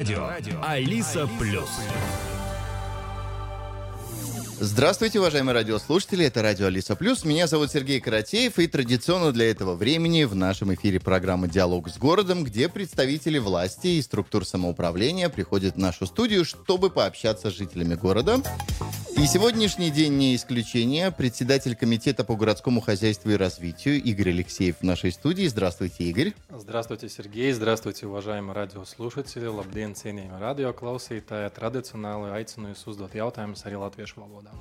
Радио Алиса Плюс. Здравствуйте, уважаемые радиослушатели, это радио Алиса Плюс. Меня зовут Сергей Каратеев, и традиционно для этого времени в нашем эфире программа «Диалог с городом», где представители власти и структур самоуправления приходят в нашу студию, чтобы пообщаться с жителями города. И сегодняшний день не исключение. Председатель Комитета по городскому хозяйству и развитию Игорь Алексеев в нашей студии. Здравствуйте, Игорь. Здравствуйте, Сергей. Здравствуйте, уважаемые радиослушатели. Labdien, cienījami radioklausītāji. Традиционāli aicinu jūs uzdot jautājumus arī latviešu valodā.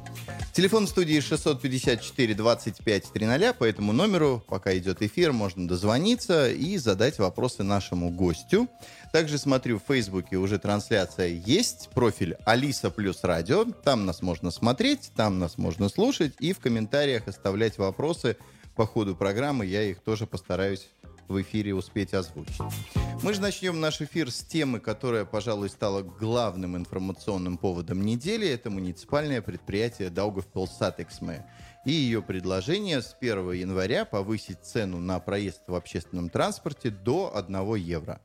Телефон студии 654 25 300. По этому номеру, пока идет эфир, можно дозвониться и задать вопросы нашему гостю. Также смотрю, в Фейсбуке уже трансляция есть. Профиль Алиса плюс радио. Там нас можно смотреть, там нас можно слушать. И в комментариях оставлять вопросы по ходу программы. Я их тоже постараюсь в эфире успеть озвучить. Мы же начнем наш эфир с темы, которая, пожалуй, стала главным информационным поводом недели. Это муниципальное предприятие Даугавпилсатексме и ее предложение с 1 января повысить цену на проезд в общественном транспорте до 1 евро.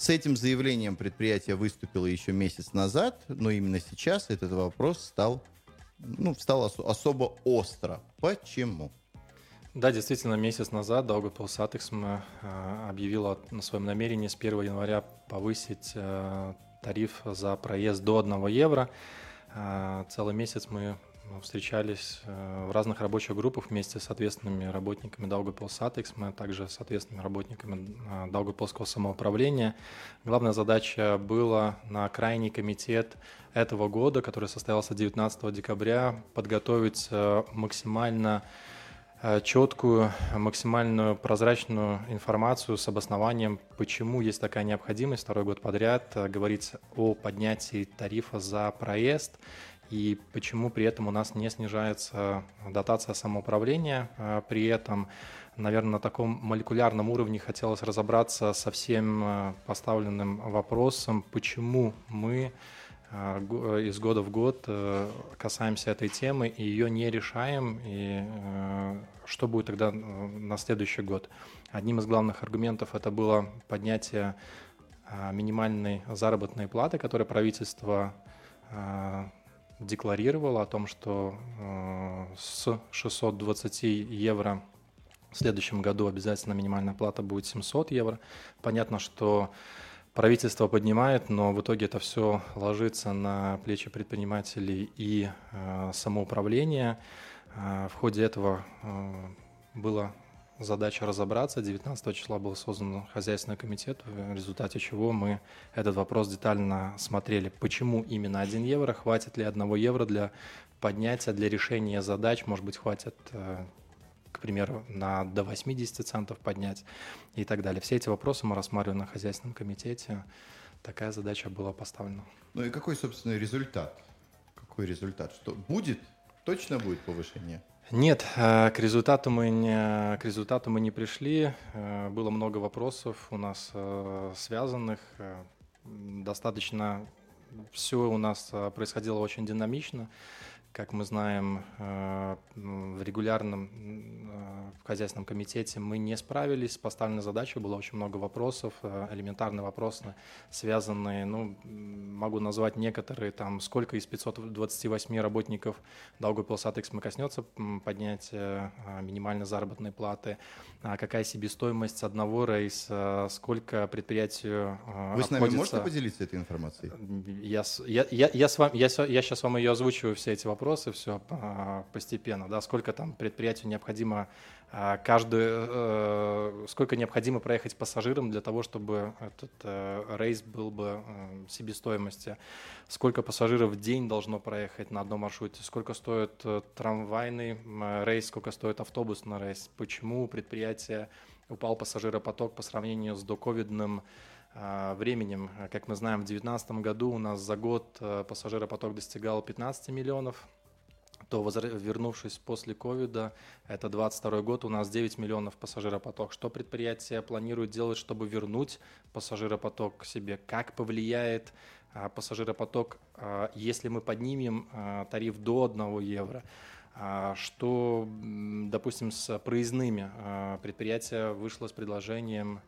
С этим заявлением предприятие выступило еще месяц назад, но именно сейчас этот вопрос стал, ну, стал ос- особо остро. Почему? Да, действительно, месяц назад Daugavpils Attiksme э, объявила на своем намерении с 1 января повысить э, тариф за проезд до 1 евро. Э, Целый месяц мы встречались э, в разных рабочих группах вместе с ответственными работниками Daugavpils Attiksme, также с ответственными работниками э, Daugavpilского самоуправления. Главная задача была на крайний комитет этого года, который состоялся 19 декабря, подготовить э, максимально четкую, максимальную прозрачную информацию с обоснованием, почему есть такая необходимость второй год подряд говорить о поднятии тарифа за проезд и почему при этом у нас не снижается дотация самоуправления. Э, При этом, наверное, на таком молекулярном уровне хотелось разобраться со всем э, поставленным вопросом, почему мы э, из года в год э, касаемся этой темы и ее не решаем, и что будет тогда на следующий год. Одним из главных аргументов это было поднятие минимальной заработной платы, которое правительство декларировало о том, что э, с 620 евро в следующем году обязательно минимальная плата будет 700 евро. Понятно, что правительство поднимает, но в итоге это все ложится на плечи предпринимателей и э, самоуправления. Э, в ходе этого была задача разобраться. 19 числа был создан хозяйственный комитет, в результате чего мы этот вопрос детально смотрели. Почему именно 1 евро? Хватит ли 1 евро для поднятия, для решения задач? Может быть, хватит э, к примеру, на до 80 центов поднять и так далее. Все эти вопросы мы рассматриваем на хозяйственном комитете. Такая задача была поставлена. Ну и какой, собственно, результат? Какой результат? Что будет? Точно будет повышение? Нет, э, к результату мы не, к результату мы не пришли. Э, Было много вопросов у нас э, связанных. Достаточно все у нас происходило очень динамично. Как мы знаем, э, в регулярном э, в хозяйственном комитете мы не справились. С поставленной задачей, было очень много вопросов, э, элементарные вопросы, связанные, ну, могу назвать некоторые, там, сколько из 528 работников Daugavpils Attiksme коснется м, поднятия э, минимальной заработной платы, а какая себестоимость одного рейса, сколько предприятию Вы с нами можете поделиться этой информацией? я, я, я, я, с вами, я, я сейчас вам ее озвучиваю, все эти вопросы, все постепенно, да, сколько там предприятию необходимо а, каждый, э, сколько необходимо проехать пассажирам для того, чтобы этот э, рейс был бы э, себестоимости, сколько пассажиров в день должно проехать на одном маршруте, сколько стоит трамвайный рейс, сколько стоит автобусный рейс, почему у предприятия упал пассажиропоток по сравнению с доковидным а, временем. А, Как мы знаем, в 2019 году у нас за год э, пассажиропоток достигал 15 миллионов, то вернувшись после ковида, это 22 год, у нас 9 миллионов пассажиропоток. Что предприятие планирует делать, чтобы вернуть пассажиропоток к себе? Как повлияет а, пассажиропоток, а, если мы поднимем а, тариф до 1 евро? А, Что, допустим, с проездными а, предприятие вышло с предложением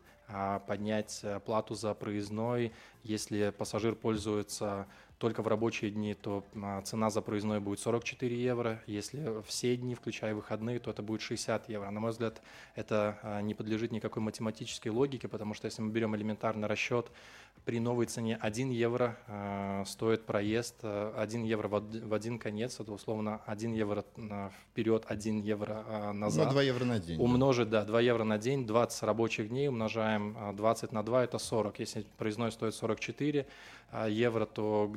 поднять э, плату за проездной Если пассажир пользуется только в рабочие дни, то а, цена за проездной будет 44 евро. Если все дни, включая выходные, то это будет 60 евро. На мой взгляд, это а, не подлежит никакой математической логике, потому что если мы берем элементарный расчет, при новой цене 1 евро э, стоит проезд, 1 евро в один конец, это условно 1 евро вперед, 1 евро назад. Ну, 2 евро на день. Умножить, да, 2 евро на день, 20 рабочих дней, умножаем 20 на 2, это 40. Если проездной стоит 44, евро, то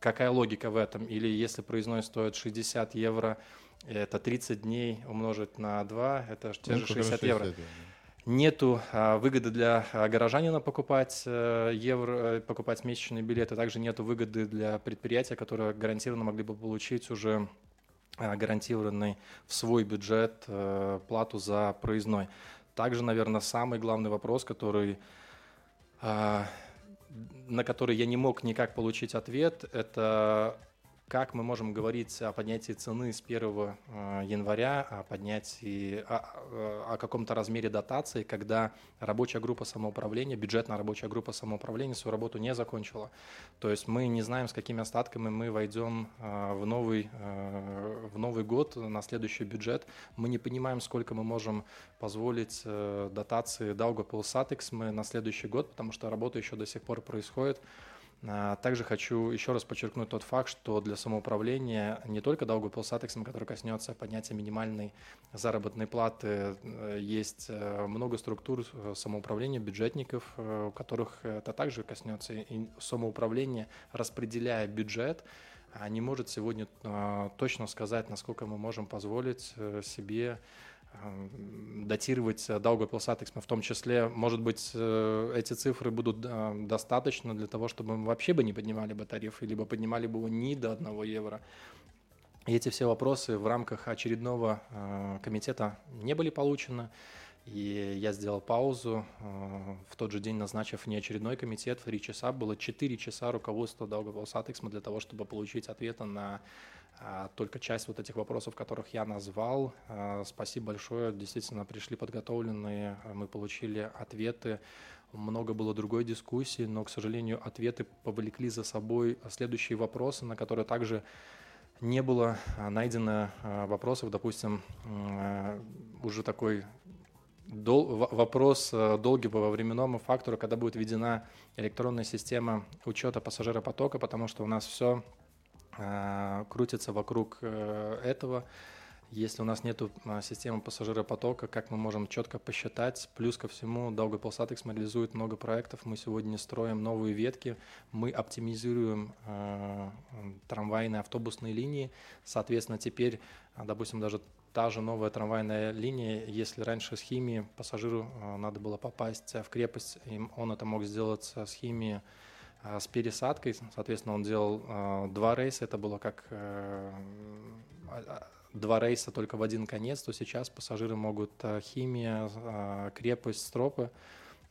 какая логика в этом? Или если проездной стоит 60 евро, это 30 дней умножить на 2, это те ну, же 60, 60 евро. евро. Нету а, выгоды для а, горожанина покупать а, евро, э, покупать месячные билеты, также нету выгоды для предприятия, которое гарантированно могли бы получить уже а, гарантированный в свой бюджет а, плату за проездной. Также, наверное, самый главный вопрос, который на который я не мог никак получить ответ, это как мы можем говорить о поднятии цены с 1 э, января, о поднятии, о, о каком-то размере дотации, когда рабочая группа самоуправления, бюджетная рабочая группа самоуправления свою работу не закончила. То есть мы не знаем, с какими остатками мы войдем э, в новый, э, в новый год на следующий бюджет. Мы не понимаем, сколько мы можем позволить дотации Daugavpils Satix мы на следующий год, потому что работа еще до сих пор происходит. А, также хочу еще раз подчеркнуть тот факт, что для самоуправления не только Daugavpils Satexом, который коснется поднятия минимальной заработной платы, э, есть э, много структур э, самоуправления, бюджетников, у которых это также коснется. И самоуправление, распределяя бюджет, не может сегодня точно сказать, насколько мы можем позволить себе датировать Daugavpils Atexм в том числе, может быть, э, эти цифры будут достаточно для того, чтобы мы вообще бы не поднимали бы тарифы, либо поднимали бы его не до 1 евро. И эти все вопросы в рамках очередного э, комитета не были получены. И я сделал паузу, э, в тот же день назначив неочередной комитет в 3 часа. Было 4 часа руководства Daugavpils Atexм для того, чтобы получить ответы на а, только часть вот этих вопросов, которых я назвал. А, спасибо большое, действительно пришли подготовленные, а, мы получили ответы. Много было другой дискуссии, но, к сожалению, ответы повлекли за собой следующие вопросы, на которые также не было найдено вопросов, допустим, уже такой дол, вопрос долгий по временному фактору, когда будет введена электронная система учета пассажиропотока, потому что у нас все Э, крутится вокруг э, этого. Если у нас нет э, системы пассажиропотока, как мы можем четко посчитать? Плюс ко всему, Daugavpils Atexm реализует много проектов. Мы сегодня строим новые ветки, мы оптимизируем э, трамвайные автобусные линии. Соответственно, теперь, допустим, даже та же новая трамвайная линия, если раньше с химии пассажиру надо было попасть в крепость, и он это мог сделать с химии а, с пересадкой, соответственно, он делал э, два рейса, это было как э, а, два рейса только в один конец, то сейчас пассажиры могут э, химия, э, крепость, стропы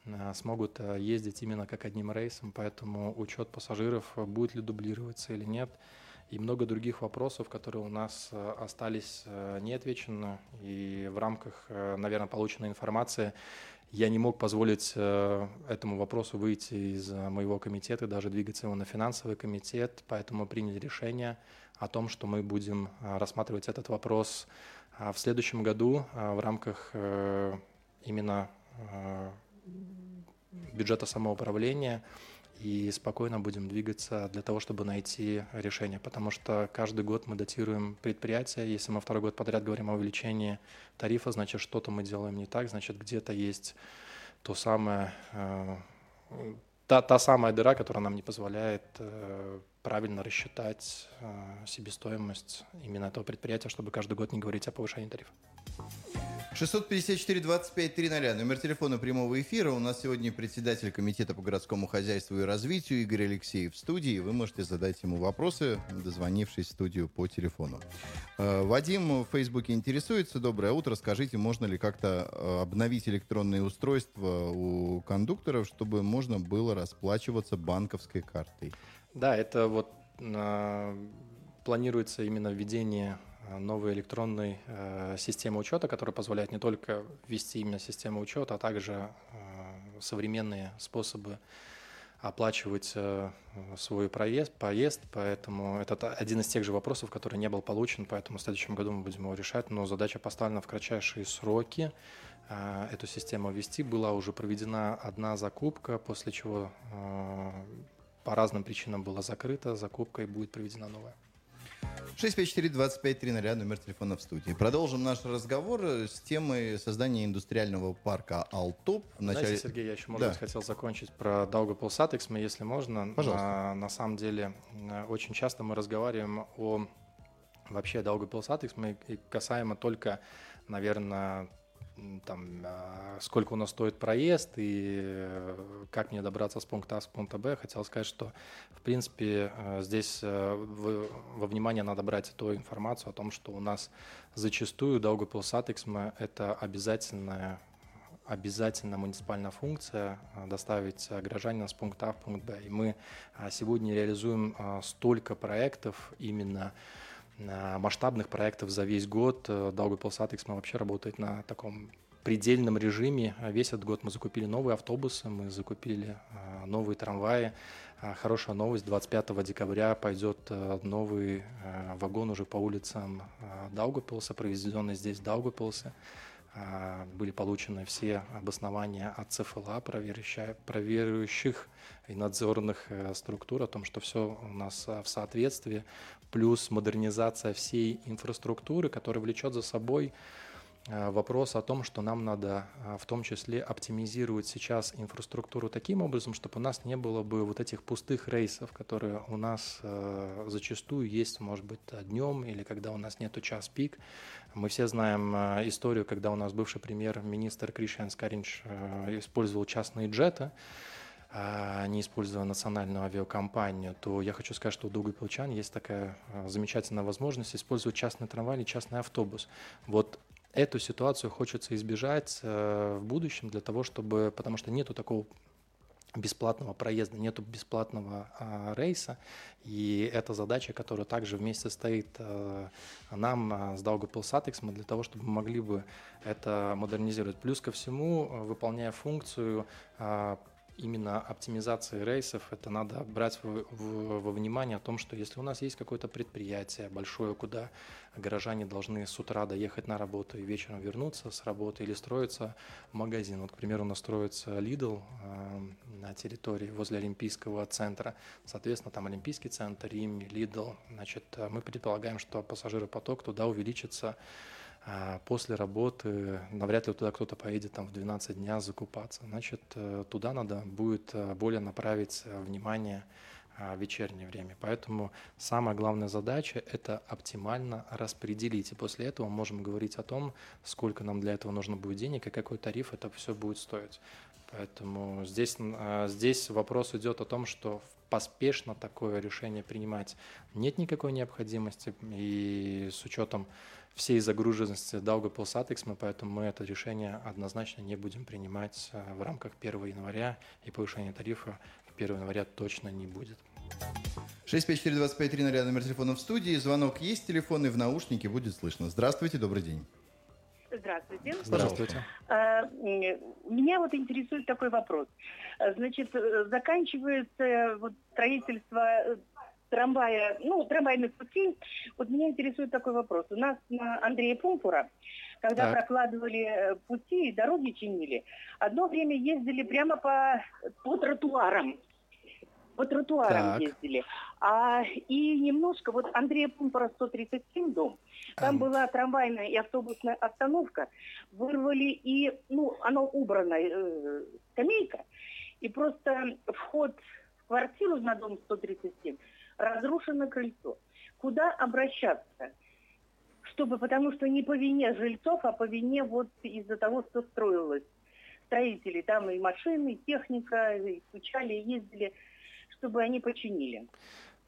э, смогут э, ездить именно как одним рейсом, поэтому учет пассажиров, будет ли дублироваться или нет, и много других вопросов, которые у нас остались неотвечены, и в рамках, наверное, полученной информации я не мог позволить этому вопросу выйти из моего комитета, даже двигаться его на финансовый комитет, поэтому приняли решение о том, что мы будем э, рассматривать этот вопрос в следующем году в рамках именно бюджета самоуправления и спокойно будем двигаться для того, чтобы найти решение. Потому что каждый год мы датируем предприятия. Если мы второй год подряд говорим о увеличении тарифа, значит, что-то мы делаем не так, значит, где-то есть то самое, э, та, та самая дыра, которая нам не позволяет э, правильно рассчитать э, себестоимость именно этого предприятия, чтобы каждый год не говорить о повышении тарифа. 654-25-00, номер телефона прямого эфира. У нас сегодня председатель Комитета по городскому хозяйству и развитию Игорь Алексеев в студии. Вы можете задать ему вопросы, дозвонившись в студию по телефону. Э, Вадим в Фейсбуке интересуется. Доброе утро. Скажите, можно ли как-то э, обновить электронные устройства у кондукторов, чтобы можно было расплачиваться банковской картой? Да, это вот э, планируется именно введение новой электронной э, системы учета, которая позволяет не только ввести именно систему учета, а также э, современные способы оплачивать э, свой проезд, поезд, поэтому это один из тех же вопросов, который не был получен, поэтому в следующем году мы будем его решать, но задача поставлена в кратчайшие сроки, э, эту систему ввести. Была уже проведена одна закупка, после чего э, по разным причинам была закрыта закупка и будет проведена новая. 654-2530, номер телефона в студии. Продолжим наш разговор с темой создания индустриального парка «Алтоп». В начале... Знаете, Сергей, я еще, может да. быть, хотел закончить про Daugavpils satiksme, если можно. Пожалуйста. На, на самом деле, очень часто мы разговариваем о вообще satiksme и касаемо только, наверное, там, а, сколько у нас стоит проезд и э, как мне добраться с пункта А с пункта Б, хотел сказать, что, в принципе, э, здесь э, во внимание надо брать ту информацию о том, что у нас зачастую Daugavpils satiksme – это обязательная обязательно муниципальная функция доставить гражданина с пункта А в пункт Б. И мы сегодня реализуем столько проектов именно масштабных проектов за весь год. Daugavpils satiksme вообще работает на таком предельном режиме. Весь этот год мы закупили новые автобусы, мы закупили новые трамваи. Хорошая новость, 25 декабря пойдет новый вагон уже по улицам Даугапилса, проведенный здесь в Даугапилсе. Были получены все обоснования от ЦФЛА, проверяющих и надзорных э, структур о том, что все у нас в соответствии плюс модернизация всей инфраструктуры, которая влечет за собой э, вопрос о том, что нам надо э, в том числе оптимизировать сейчас инфраструктуру таким образом, чтобы у нас не было бы вот этих пустых рейсов, которые у нас э, зачастую есть, может быть, днем или когда у нас нету час пик. Мы все знаем историю, когда у нас бывший премьер-министр Кришиан Скаринч использовал частные джеты, не используя национальную авиакомпанию, то я хочу сказать, что у Дугапилчан есть такая а, замечательная возможность использовать частный трамвай или частный автобус. Вот эту ситуацию хочется избежать э, в будущем для того, чтобы, потому что нету такого бесплатного проезда, нету бесплатного а, рейса, и это задача, которая также вместе стоит а, нам а, с Daugavpils для того, чтобы мы могли бы это модернизировать. Плюс ко всему, выполняя функцию а, именно оптимизации рейсов, это надо брать в, в, во внимание о том, что если у нас есть какое-то предприятие большое, куда горожане должны с утра доехать на работу и вечером вернуться с работы или строится магазин. Вот, к примеру, у нас строится Lidl э, на территории возле Олимпийского центра. Соответственно, там Олимпийский центр, Рим, Lidl. Значит, мы предполагаем, что пассажиропоток туда увеличится после работы навряд ли туда кто-то поедет там в 12 дня закупаться. Значит, э, туда надо будет э, более направить э, внимание в вечернее время. Поэтому самая главная задача – это оптимально распределить. И после этого мы можем говорить о том, сколько нам для этого нужно будет денег и какой тариф это все будет стоить. Поэтому здесь, здесь вопрос идет о том, что поспешно такое решение принимать нет никакой необходимости. И с учетом всей загруженности Daugavpils Atex, поэтому мы это решение однозначно не будем принимать э, в рамках 1 января, и повышение тарифа 1 января точно не будет. 654-2530, номер телефона в студии. Звонок есть, телефонный в наушнике будет слышно. Здравствуйте, добрый день. Здравствуйте. Здравствуйте. А, меня вот интересует такой вопрос. Значит, э, заканчивается вот строительство э, трамвая, ну, трамвайных путей, вот меня интересует такой вопрос. У нас на Андрея Пумпура, когда так. прокладывали э, пути и дороги чинили, одно время ездили прямо по, по тротуарам. По тротуарам так. ездили. А, и немножко, вот Андрея Пумпура 137 дом, там um. была трамвайная и автобусная остановка, вырвали и, ну, оно убрано, э, скамейка, и просто вход в квартиру на дом 137 разрушено крыльцо. Куда обращаться? Чтобы, потому что не по вине жильцов, а по вине вот из-за того, что строилось. Строители, там и машины, и техника, и стучали, и ездили, чтобы они починили.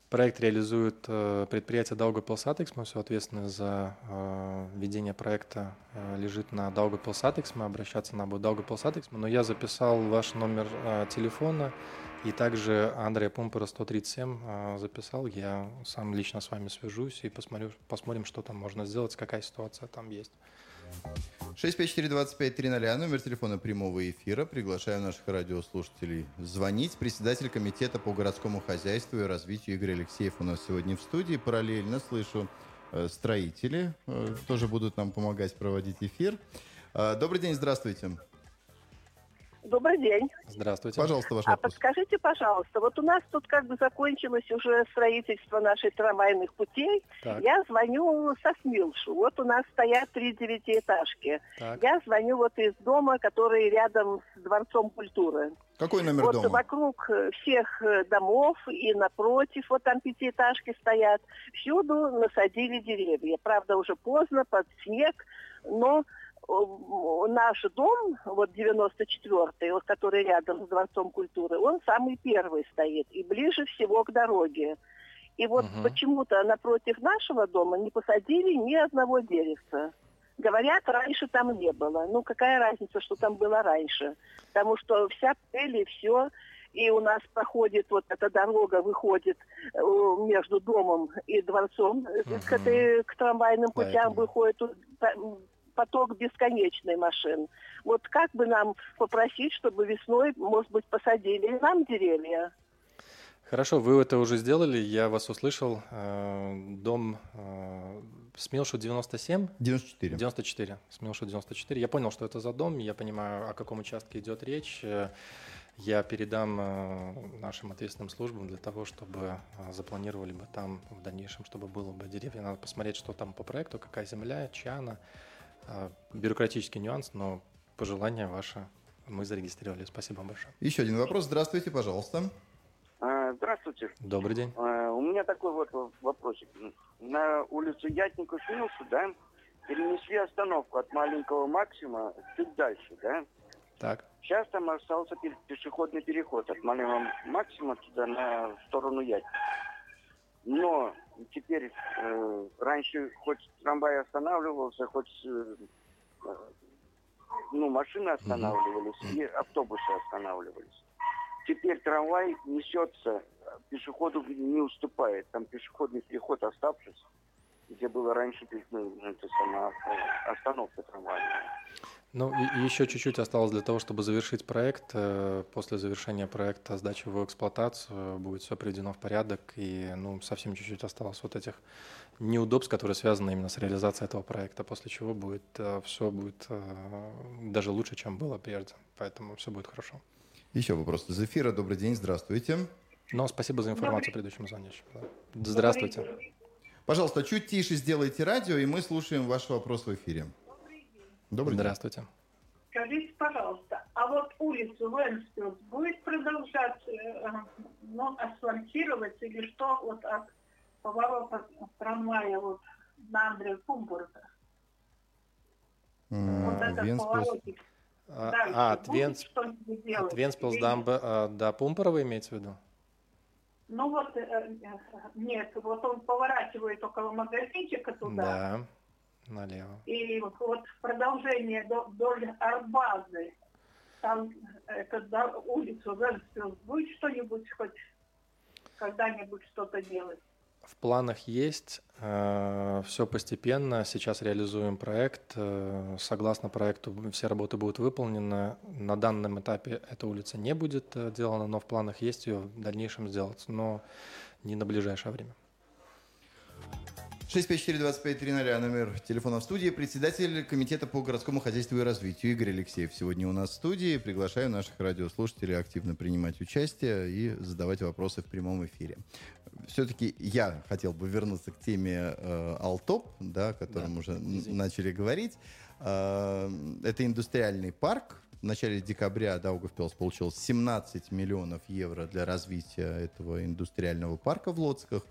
Проект реализует э, предприятие Daugavpils Atexmo, все ответственность за э, ведение проекта э, лежит на Daugavpils Atexmo, обращаться на будет Atexmo, но я записал ваш номер телефона, и также Андрея Пумпера 137 э, записал, я сам лично с вами свяжусь и посмотрю, посмотрим, что там можно сделать, какая ситуация там есть. 654-2530, номер телефона прямого эфира. Приглашаю наших радиослушателей звонить. Председатель комитета по городскому хозяйству и развитию Игорь Алексеев у нас сегодня в студии. Параллельно слышу э, строители э, тоже будут нам помогать проводить эфир. Э, добрый день, здравствуйте. Добрый день. Здравствуйте. Пожалуйста, ваш А вопрос. подскажите, пожалуйста, вот у нас тут как бы закончилось уже строительство наших трамвайных путей. Так, Я звоню со Смилшу. Вот у нас стоят три девятиэтажки. так. Я звоню вот из дома, который рядом с Дворцом культуры. Какой номер вот дома? вокруг э, всех э, домов и напротив, вот там пятиэтажки стоят, всюду насадили деревья. Правда, уже поздно, под снег, но наш дом, вот 94-й, вот, который рядом с Дворцом культуры, он самый первый стоит и ближе всего к дороге. И вот Мгм. почему-то напротив нашего дома не посадили ни одного деревца. Говорят, раньше там не было. Ну, какая разница, что там было раньше? Потому что вся пыль и все. И у нас проходит вот эта дорога, выходит э, между домом и дворцом, э, Мгм. к, этой, к трамвайным путям понимаю. выходит поток бесконечный машин. Вот как бы нам попросить, чтобы весной, может быть, посадили нам деревья? Хорошо, вы это уже сделали, я вас услышал. Э, Дом Смилшу 97? 94. 94. Смилшу 94. Я понял, что это за дом, я понимаю, о каком участке идет речь. Э, Я передам э, нашим ответственным службам для того, чтобы запланировали бы там в дальнейшем, чтобы было бы деревья. Надо посмотреть, что там по проекту, какая земля, чья она. Э, Бюрократический нюанс, но пожелание ваше мы зарегистрировали. Спасибо вам большое. Еще один вопрос. Здравствуйте, пожалуйста. А, Здравствуйте. Добрый день. А, У меня такой вот вопросик. На улицу Ятнику Смилшу, да, перенесли остановку от маленького Максима чуть дальше, да. Так. Сейчас там остался пе- пешеходный переход от маленького Максима туда на сторону Ятника. Но теперь э, раньше хоть трамвай останавливался, хоть э, ну, машины останавливались и автобусы останавливались. Теперь трамвай несется, пешеходу не уступает. Там пешеходный переход оставшийся, где было раньше ну, это сама, э, остановка трамвайная. Ну, и, и еще чуть-чуть осталось для того, чтобы завершить проект. Э, После завершения проекта сдачи в эксплуатацию будет все приведено в порядок, и ну, совсем чуть-чуть осталось вот этих неудобств, которые связаны именно с реализацией этого проекта, после чего будет все будет э, даже лучше, чем было прежде. Поэтому все будет хорошо. Еще вопрос из эфира. Добрый день, здравствуйте. Но спасибо за информацию предыдущему звонящему. да. Здравствуйте. Пожалуйста, чуть тише сделайте радио, и мы слушаем ваш вопрос в эфире. Добрый день. Здравствуйте. Скажите, пожалуйста, а вот улицу Вентспилс будет продолжать э, ну, асфальтировать или что вот от поворота трамвая вот на Андрея Пумпура? М, Вот этот Вентспилс. поворотик А, дальше а, от Венс- от Вентспилс до, а, до Пумпура имеется в виду? Ну вот, э, э, нет, вот он поворачивает около магазинчика туда, Да, налево. и вот, продолжение до, вдоль Арбазы, там это, до, улицу Венспилс, будет что-нибудь хоть когда-нибудь что-то делать? В планах есть, все постепенно. Сейчас реализуем проект. э, Согласно проекту все работы будут выполнены. На данном этапе эта улица не будет э, делана, но в планах есть ее в дальнейшем сделать, но не на ближайшее время. 654-2530, номер телефона в студии. Председатель Комитета по городскому хозяйству и развитию Игорь Алексеев сегодня у нас в студии. Приглашаю наших радиослушателей активно принимать участие и задавать вопросы в прямом эфире. Все-таки я хотел бы вернуться к теме э, Алтоп, да, о котором Да, уже извините. начали говорить. Э, это индустриальный парк. В начале декабря Даугавпилс получил 17 миллионов евро для развития этого индустриального парка в Лоцках.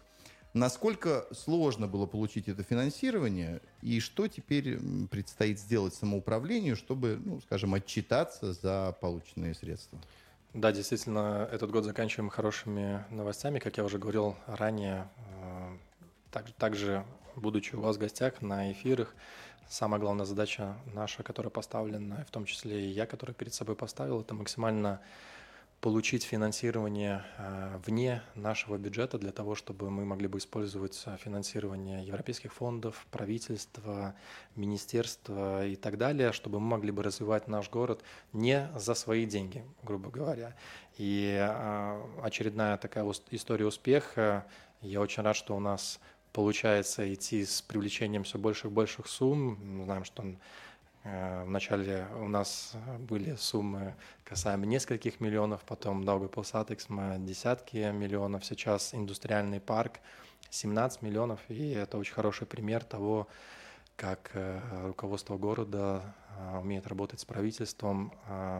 Насколько сложно было получить это финансирование и что теперь предстоит сделать самоуправлению, чтобы, ну, скажем, отчитаться за полученные средства? Да, действительно, этот год заканчиваем хорошими новостями. Как я уже говорил ранее, э, так- также, будучи у вас в гостях на эфирах, самая главная задача наша, которая поставлена, в том числе и я, который перед собой поставил, это максимально получить финансирование вне нашего бюджета для того, чтобы мы могли бы использовать финансирование европейских фондов, правительства, министерства и так далее, чтобы мы могли бы развивать наш город не за свои деньги, грубо говоря. И очередная такая история успеха. Я очень рад, что у нас получается идти с привлечением все больших и больших сумм. Мы знаем, что э, Вначале у нас были суммы касаемо нескольких миллионов, потом Daugavpils Атексма десятки миллионов, сейчас индустриальный парк 17 миллионов, и это очень хороший пример того, как э, руководство города э, умеет работать с правительством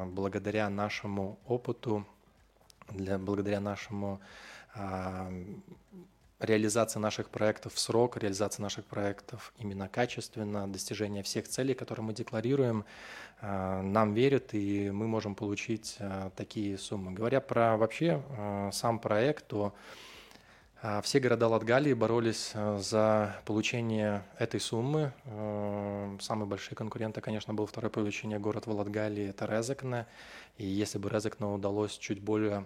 благодаря нашему опыту, для, благодаря нашему реализация наших проектов в срок, реализация наших проектов именно качественно, достижение всех целей, которые мы декларируем, э, нам верят, и мы можем получить э, такие суммы. Говоря про вообще э, сам проект, то все города Латгалии боролись за получение этой суммы. Самые большие конкуренты, конечно, был второй по величине город в Латгалии, это Резекне. И если бы Резекне удалось чуть более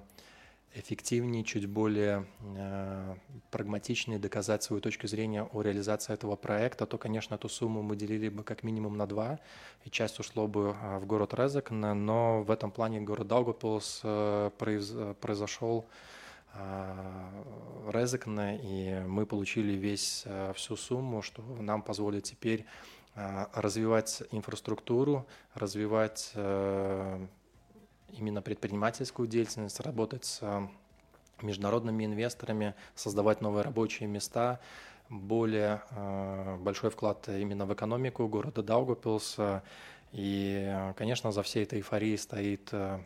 эффективнее, чуть более э, прагматичнее доказать свою точку зрения о реализации этого проекта, то, конечно, эту сумму мы делили бы как минимум на два, и часть ушло бы э, в город Резекне, но в этом плане город Даугапилс э, произ, произошел э, Резекне, и мы получили весь, э, всю сумму, что нам позволит теперь э, развивать инфраструктуру, развивать именно предпринимательскую деятельность, работать с э, международными инвесторами, создавать новые рабочие места, более э, большой вклад именно в экономику города Даугапилс. И, конечно, за всей этой эйфорией стоит э,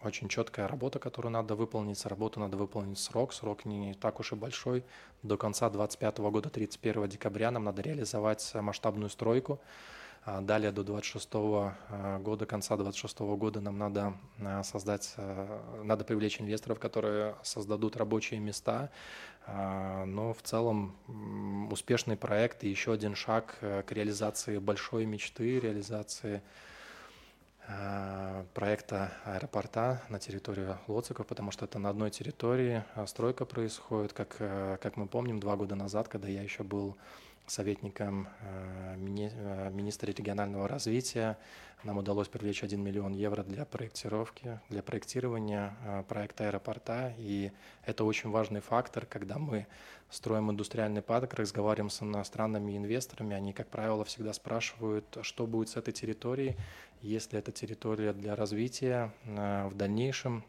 очень четкая работа, которую надо выполнить. Работу надо выполнить срок. Срок не так уж и большой. До конца 2025 года, 31 декабря, нам надо реализовать масштабную стройку. А далее до 26 а, года, конца 26 года нам надо а, создать, надо привлечь инвесторов, которые создадут рабочие места. Но в целом успешный проект и еще один шаг к реализации большой мечты, реализации проекта аэропорта на территории Лоциков, потому что это на одной территории стройка происходит, как, как мы помним, два года назад, когда я еще был советником э, э, министра регионального развития. Нам удалось привлечь 1 миллион евро для проектировки, для проектирования э, проекта аэропорта. И это очень важный фактор, когда мы строим индустриальный парк, разговариваем с иностранными инвесторами. Они, как правило, всегда спрашивают, что будет с этой территорией, если это территория для развития в дальнейшем,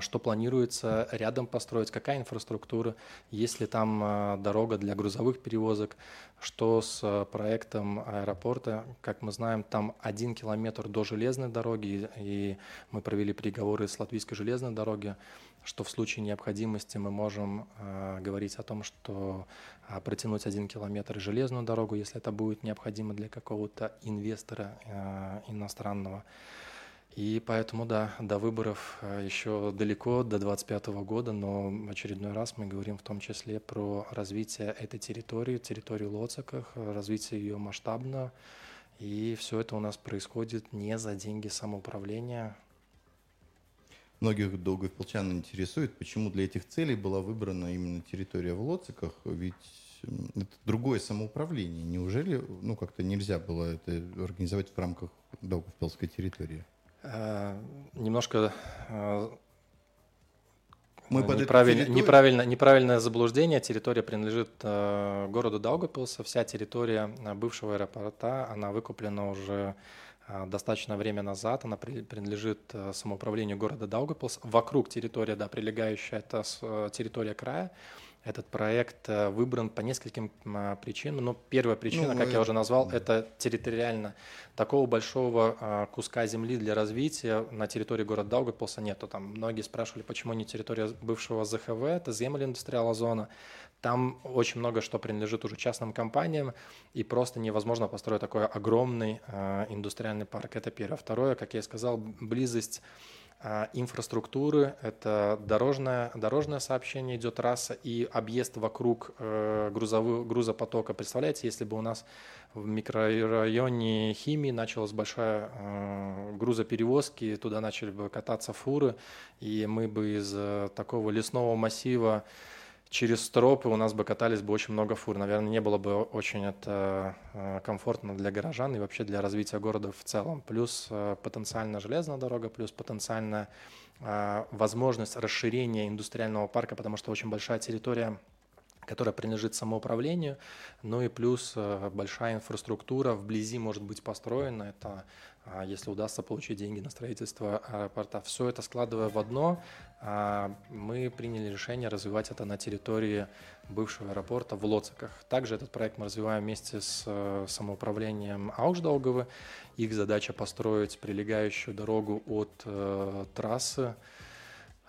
что планируется рядом построить, какая инфраструктура, есть ли там а, дорога для грузовых перевозок, что с а, проектом аэропорта. Как мы знаем, там один километр до железной дороги, и мы провели переговоры с Латвийской железной дороги, что в случае необходимости мы можем говорить о том, что протянуть один километр железную дорогу, если это будет необходимо для какого-то инвестора иностранного. И поэтому, да, до выборов э, еще далеко, до 2025 года, но в очередной раз мы говорим в том числе про развитие этой территории, территории Лоциках, развитие ее масштабно. И все это у нас происходит не за деньги самоуправления. Многих долгополчан интересует, почему для этих целей была выбрана именно территория в Лоциках, ведь это другое самоуправление. Неужели ну, как-то нельзя было это организовать в рамках Долгопилской территории? Э, немножко э, мы под неправильно, неправильное заблуждение. Территория принадлежит э, городу Даугапилса. Вся территория бывшего аэропорта, она выкуплена уже э, достаточно время назад. Она при, принадлежит э, самоуправлению города Даугапилс. Вокруг территория, да, прилегающая, это э, территория края. Этот проект э, выбран по нескольким а, причинам. Но первая причина, ну, как я уже назвал, да. это территориально. Такого большого а, куска земли для развития на территории города Даугавпилса нету. Там многие спрашивали, почему не территория бывшего ЗХВ, это земля индустриальная зона. Там очень много что принадлежит уже частным компаниям, и просто невозможно построить такой огромный э, индустриальный парк. Это первое. Второе, как я и сказал, близость а, инфраструктуры, это дорожное, дорожное сообщение идет трасса и объезд вокруг э, грузового, грузопотока. Представляете, если бы у нас в микрорайоне химии началась большая э, грузоперевозки, туда начали бы кататься фуры, и мы бы из э, такого лесного массива через стропы у нас бы катались бы очень много фур. Наверное, не было бы очень это э, комфортно для горожан и вообще для развития города в целом. Плюс э, потенциально железная дорога, плюс потенциальная э, возможность расширения индустриального парка, потому что очень большая территория которая принадлежит самоуправлению, ну и плюс большая инфраструктура вблизи может быть построена. Это если удастся получить деньги на строительство аэропорта. Все это складывая в одно, а, мы приняли решение развивать это на территории бывшего аэропорта в Лоциках. Также этот проект мы развиваем вместе с э, самоуправлением Аушдаугавы. Их задача построить прилегающую дорогу от э, трассы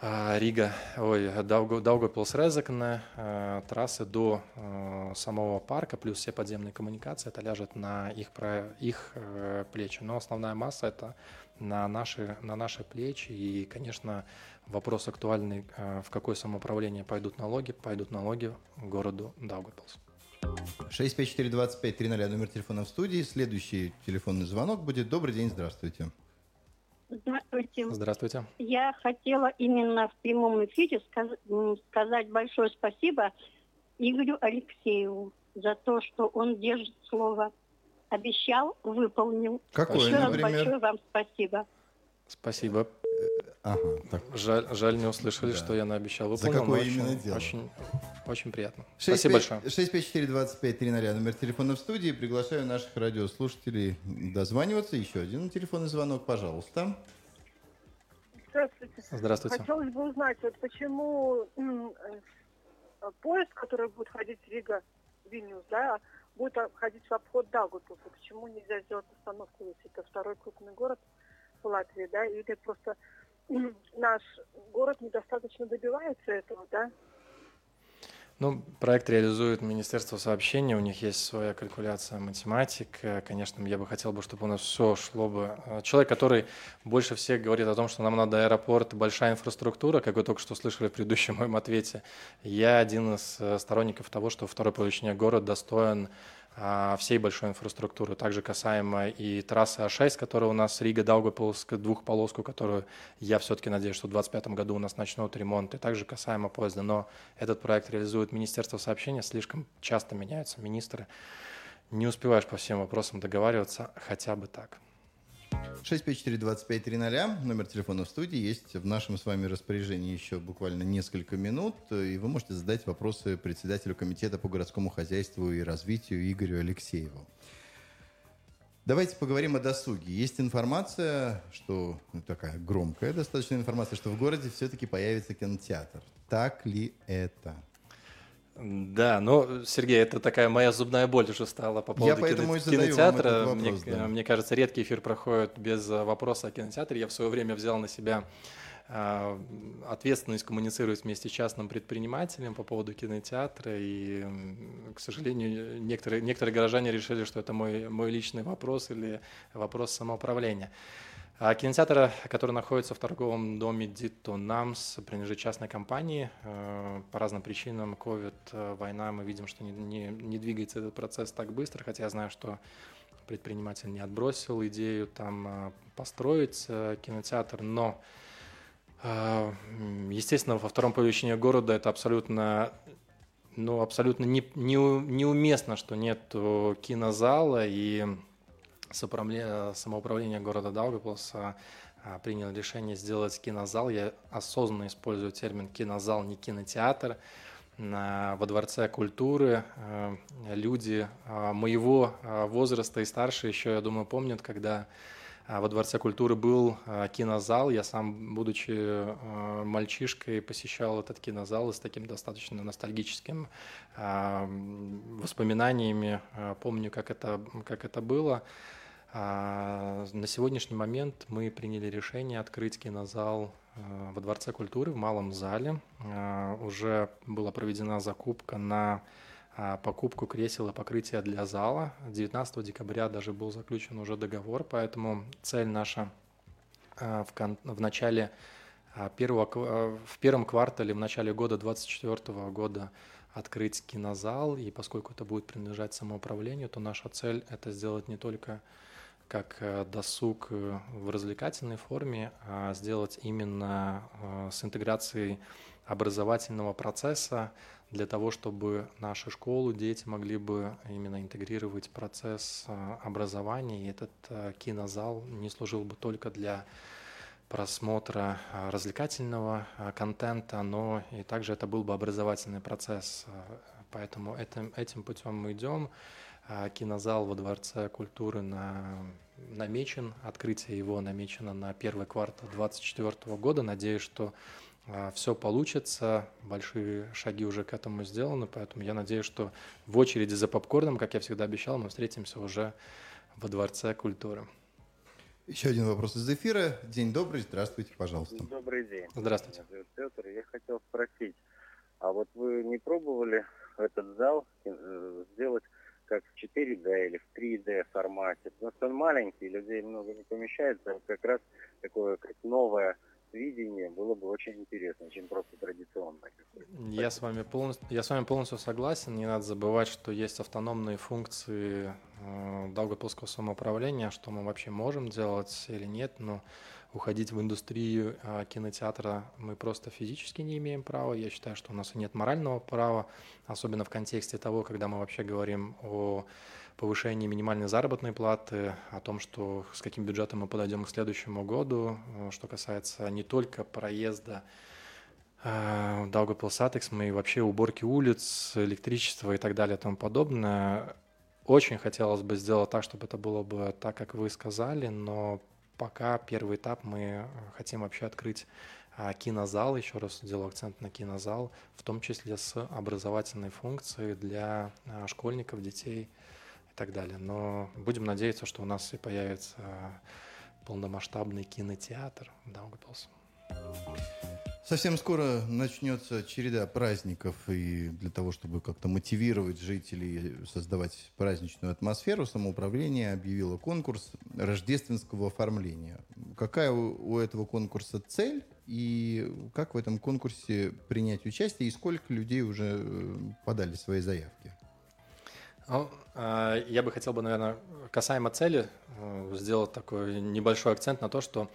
э, Рига, ой, Даугавпилс Резекне, э, трассы до э, самого парка, плюс все подземные коммуникации, это ляжет на их, про, их э, плечи. Но основная масса это на наши, на наши плечи. И, конечно, Вопрос актуальный, в какое самоуправление пойдут налоги, пойдут налоги городу Даугавпилс. 654-25-00, номер телефона в студии. Следующий телефонный звонок будет. Добрый день, здравствуйте. Здравствуйте. Здравствуйте. Я хотела именно в прямом эфире сказать большое спасибо Игорю Алексееву за то, что он держит слово. Обещал, выполнил. Какое, Еще например? раз большое вам спасибо. Спасибо. Ага, так. Жаль, жаль, не услышали, Да. что я наобещал. За Выполнил, какое но именно очень, дело? Очень, очень приятно. 6, Спасибо большое. 654-25-00, номер телефона в студии. Приглашаю наших радиослушателей дозваниваться. Еще один телефонный звонок, пожалуйста. Здравствуйте. Хотелось бы узнать, вот почему э, поезд, который будет ходить Рига, Вильнюс, да, будет ходить в обход Даугавпилса. Почему нельзя сделать остановку, если это второй крупный город в Латвии, да, или просто наш город недостаточно добивается этого, да? Ну, проект реализует Министерство сообщений, у них есть своя калькуляция математика. Конечно, я бы хотел бы, чтобы у нас все шло бы. Э, Человек, который больше всех говорит о том, что нам надо аэропорт, большая инфраструктура, как вы только что слышали в предыдущем моем ответе, я один из э, сторонников того, что второй по величине город достоин всей большой инфраструктуры. Также касаемо и трассы А6, которая у нас Рига Даугавпилск, двухполоску, которую я все-таки надеюсь, что в 2025 году у нас начнут ремонт. И также касаемо поезда. Но этот проект реализует Министерство сообщения, слишком часто меняются министры. Не успеваешь по всем вопросам договариваться хотя бы так. 654-25-00, номер телефона в студии. Есть в нашем с вами распоряжении еще буквально несколько минут, и вы можете задать вопросы председателю комитета по городскому хозяйству и развитию Игорю Алексееву. Давайте поговорим о досуге. Есть информация, что ну, такая громкая достаточно информация, что в городе все-таки появится кинотеатр. Так ли это? Да, ну, Сергей, это такая моя зубная боль уже стала по поводу поэтому кино- и кинотеатра. вопрос, мне, да. мне кажется, редкий эфир проходит без э, вопроса о кинотеатре. Я в свое время взял на себя э, ответственность коммуницировать вместе с частным предпринимателем по поводу кинотеатра. И, к сожалению, некоторые, некоторые горожане решили, что это мой, мой личный вопрос или вопрос самоуправления. А кинотеатр, который находится в торговом доме Дито Намс, принадлежит частной компании. Э, По разным причинам, COVID, э, война, мы видим, что не, не, не двигается этот процесс так быстро, хотя я знаю, что предприниматель не отбросил идею там э, построить кинотеатр, но, естественно, во втором повещении города это абсолютно ну, абсолютно не, не, неуместно, что нет кинозала, и самоуправление, города Даугавпилса приняло решение сделать кинозал. Я осознанно использую термин кинозал, не кинотеатр. Во Дворце культуры э, люди а, моего а, возраста и старше еще, я думаю, помнят, когда во Дворце культуры был а, кинозал. Я сам, будучи а, мальчишкой, посещал этот кинозал с таким достаточно ностальгическим а, воспоминаниями. а, Помню, как это, как это было. А, На сегодняшний момент мы приняли решение открыть кинозал а, во Дворце культуры в малом зале. А, Уже была проведена закупка на а, покупку кресел и покрытия для зала. 19 декабря даже был заключен уже договор, поэтому цель наша в, кон- в начале первого, в первом квартале, в начале года 2024 года открыть кинозал, и поскольку это будет принадлежать самоуправлению, то наша цель – это сделать не только как э, досуг э, в развлекательной форме, а сделать именно э, с интеграцией образовательного процесса для того, чтобы наши школы, дети могли бы именно интегрировать процесс образования, и этот кинозал не служил бы только для просмотра развлекательного контента, но и также это был бы образовательный процесс. Поэтому этим, этим путем мы идем. Кинозал во Дворце культуры на, намечен, открытие его намечено на первый квартал 2024 года. Надеюсь, что все получится, большие шаги уже к этому сделаны, поэтому я надеюсь, что в очереди за попкорном, как я всегда обещал, мы встретимся уже во Дворце культуры. Еще один вопрос из эфира. День добрый, здравствуйте, пожалуйста. Добрый день. Здравствуйте. Меня зовут Петр. Я хотел спросить, а вот вы не пробовали этот зал э, сделать как в 4D или в 3D формате. Потому что он маленький, людей много не помещается. Как раз такое как новое видение было бы очень интересно, чем просто традиционное. Я с вами полностью, я с вами полностью согласен. Не надо забывать, что есть автономные функции э, Даугавпилского самоуправления, что мы вообще можем делать или нет, но уходить в индустрию а, кинотеатра мы просто физически не имеем права. Я считаю, что у нас нет морального права, особенно в контексте того, когда мы вообще говорим о повышении минимальной заработной платы, о том, что с каким бюджетом мы подойдем к следующему году, э, что касается не только проезда э, Даугапил Сатекс, мы вообще уборки улиц, электричества и так далее и тому подобное. Очень хотелось бы сделать так, чтобы это было бы так, как вы сказали, но пока первый этап мы хотим вообще открыть а, кинозал, еще раз делаю акцент на кинозал, в том числе с образовательной функцией для а, школьников, детей и так далее. Но будем надеяться, что у нас и появится полномасштабный кинотеатр в Даугавпилсе. Совсем скоро начнется череда праздников, и для того, чтобы как-то мотивировать жителей, создавать праздничную атмосферу, самоуправление объявило конкурс рождественского оформления. Какая у этого конкурса цель, и как в этом конкурсе принять участие, и сколько людей уже э, подали свои заявки? Ну, а, я бы хотел бы, наверное, касаемо цели, э, сделать такой небольшой акцент на то, что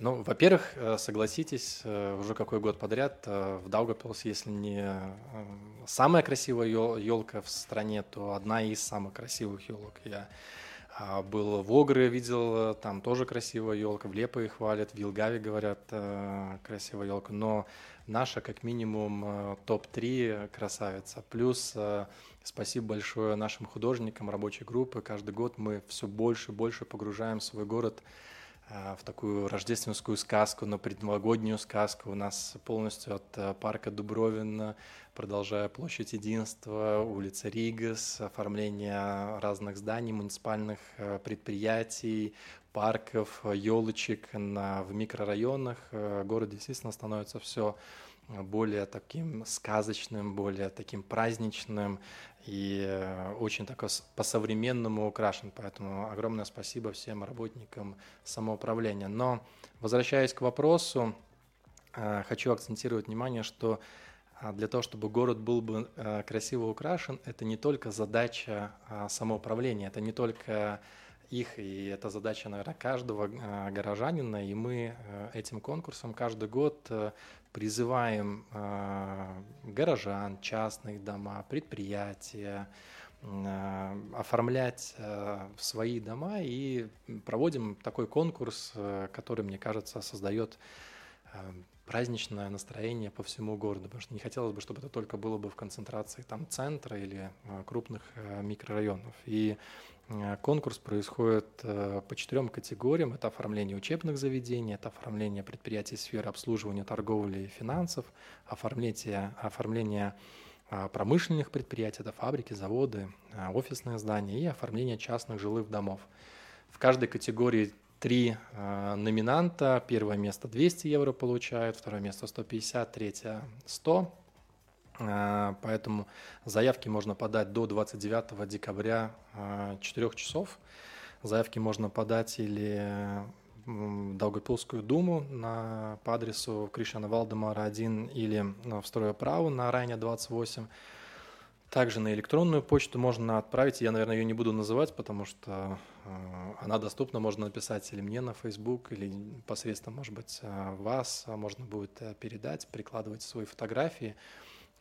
ну, во-первых, э, согласитесь, э, уже какой год подряд э, в Даугапилсе, если не самая красивая елка в стране, то одна из самых красивых елок. Я а, был в Огре, видел, там тоже красивая елка, в Лепое хвалят, в Вилгаве говорят красивая елка, но наша как минимум топ-3 красавица. Плюс спасибо большое нашим художникам рабочей группы. Каждый год мы все больше и больше погружаем свой город а, в такую рождественскую сказку, на предновогоднюю сказку. У нас полностью от э, парка Дубровин, продолжая площадь Единства, улица Ригас, оформление разных зданий, муниципальных э, предприятий, парков, елочек на, в микрорайонах. Э, город действительно становится все более таким сказочным, более таким праздничным и э, очень такой по-современному украшен. Поэтому огромное спасибо всем работникам самоуправления. Но возвращаясь к вопросу, э, хочу акцентировать внимание, что э, для того, чтобы город был бы красиво украшен, это не только задача самоуправления, это не только их, и это задача, наверное, каждого горожанина, и мы этим конкурсом каждый год призываем э, горожан, частных дома, предприятия э, оформлять э, свои дома и проводим такой конкурс, который, мне кажется, создает праздничное настроение по всему городу, потому что не хотелось бы, чтобы это только было бы в концентрации там центра или крупных микрорайонов. И конкурс происходит э, по четырем категориям. Это оформление учебных заведений, это оформление предприятий сферы обслуживания, торговли и финансов, оформление, оформление э, промышленных предприятий, это фабрики, заводы, офисные здания и оформление частных жилых домов. В каждой категории три номинанта. Первое место 200 евро получает, второе место 150, третье 100. А, поэтому заявки можно подать до 29 декабря 4 а, часов. Заявки можно подать или в Долгопилскую думу на, по адресу Кришана Валдемара 1 или в Стройоправу на Райне 28. Также на электронную почту можно отправить. Я, наверное, ее не буду называть, потому что она доступна. Можно написать или мне на Facebook, или посредством, может быть, вас можно будет э, передать. Прикладывайте свои фотографии,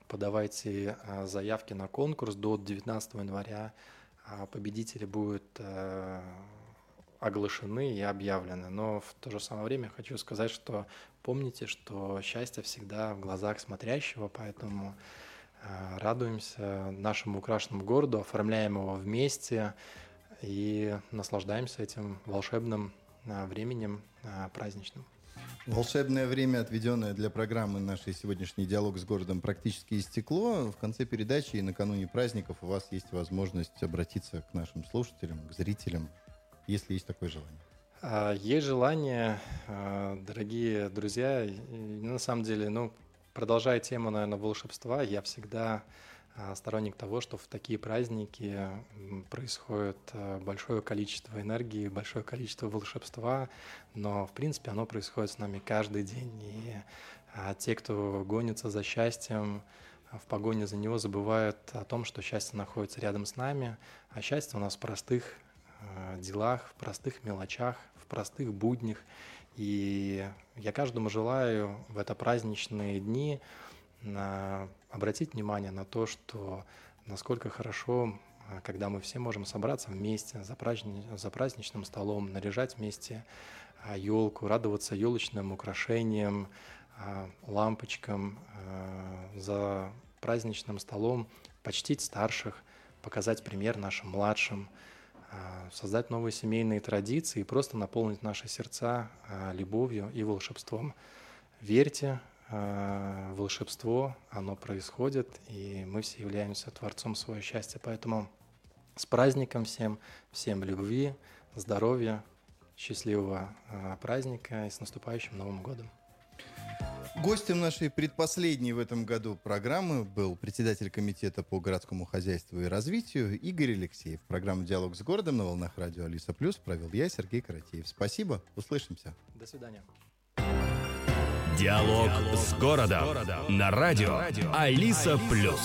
подавайте э, заявки на конкурс до 19 января. А победители будут э, оглашены и объявлены. Но в то же самое время хочу сказать, что помните, что счастье всегда в глазах смотрящего, поэтому Э, радуемся нашему украшенному городу, оформляем его вместе и наслаждаемся этим волшебным э, временем праздничным. Волшебное время, отведенное для программы нашей сегодняшний диалог с городом, практически истекло. В конце передачи и накануне праздников у вас есть возможность обратиться к нашим слушателям, к зрителям, если есть такое желание. А, есть желание, дорогие друзья, на самом деле, ну, Продолжая тему, наверное, волшебства, я всегда а, сторонник того, что в такие праздники происходит а, большое количество энергии, большое количество волшебства, но в принципе оно происходит с нами каждый день. И а, те, кто гонится за счастьем, в погоне за него забывают о том, что счастье находится рядом с нами, а счастье у нас в простых делах, в простых мелочах, в простых буднях. И я каждому желаю в это праздничные дни обратить внимание на то, что насколько хорошо, а, когда мы все можем собраться вместе за, праздни... за праздничным столом, наряжать вместе елку, радоваться елочным украшениям, а, лампочкам, за праздничным столом, почтить старших, показать пример нашим младшим – создать новые семейные традиции и просто наполнить наши сердца любовью и волшебством. Верьте, волшебство, оно происходит, и мы все являемся творцом своего счастья. Поэтому с праздником всем, всем любви, здоровья, счастливого праздника и с наступающим Новым годом. Гостем нашей предпоследней в этом году программы был председатель комитета по городскому хозяйству и развитию Игорь Алексеев. Программу «Диалог с городом» на волнах радио «Алиса Плюс» провел я, Сергей Каратеев. Спасибо, услышимся. До свидания. Диалог, с городом на радио, радио. Алиса, Алиса Плюс.